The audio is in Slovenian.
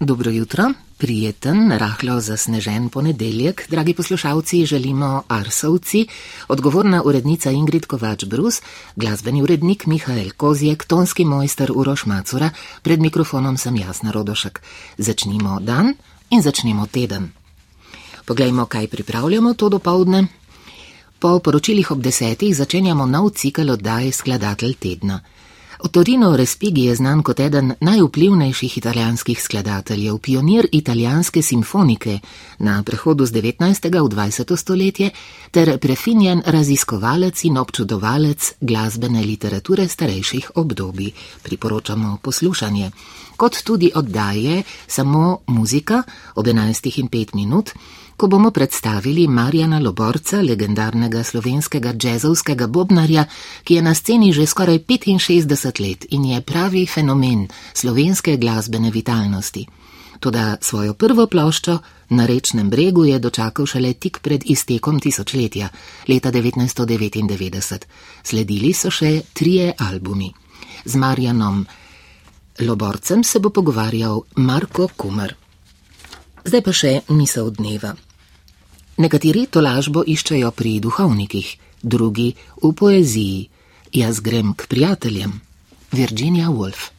Dobro jutro, prijeten, rahlo zasnežen ponedeljek, dragi poslušalci, želimo Arsovci, odgovorna urednica Ingrid Kovač-Brus, glasbeni urednik Mihael Kozjek, tonski mojster Uroš Macura, pred mikrofonom sem Jasna Rodošek. Začnimo dan in začnimo teden. Poglejmo, kaj pripravljamo to dopoledne. Po poročilih ob desetih začenjamo nov cikl oddaje Skladatelj tedna. Otorino Respighi je znan kot eden najvplivnejših italijanskih skladateljev, pionir italijanske simfonike na prehodu z 19. v 20. stoletje ter prefinjen raziskovalec in občudovalec glasbene literature starejših obdobij. Priporočamo poslušanje. Kot tudi oddaje samo muzika ob 11. in 5 minut ko bomo predstavili Marjana Loborca, legendarnega slovenskega džezovskega bobnarja, ki je na sceni že skoraj 65 let in je pravi fenomen slovenske glasbene vitalnosti. Toda svojo prvo ploščo na rečnem bregu je dočakal šele tik pred iztekom tisočletja, leta 1999. Sledili so še trije albumi. Z Marjanom Loborcem se bo pogovarjal Marko Kumer. Zdaj pa še misel dneva. Nekateri tolažbo iščejo pri duhovnikih, drugi v poeziji. Jaz grem k prijateljem. Virginia Woolf.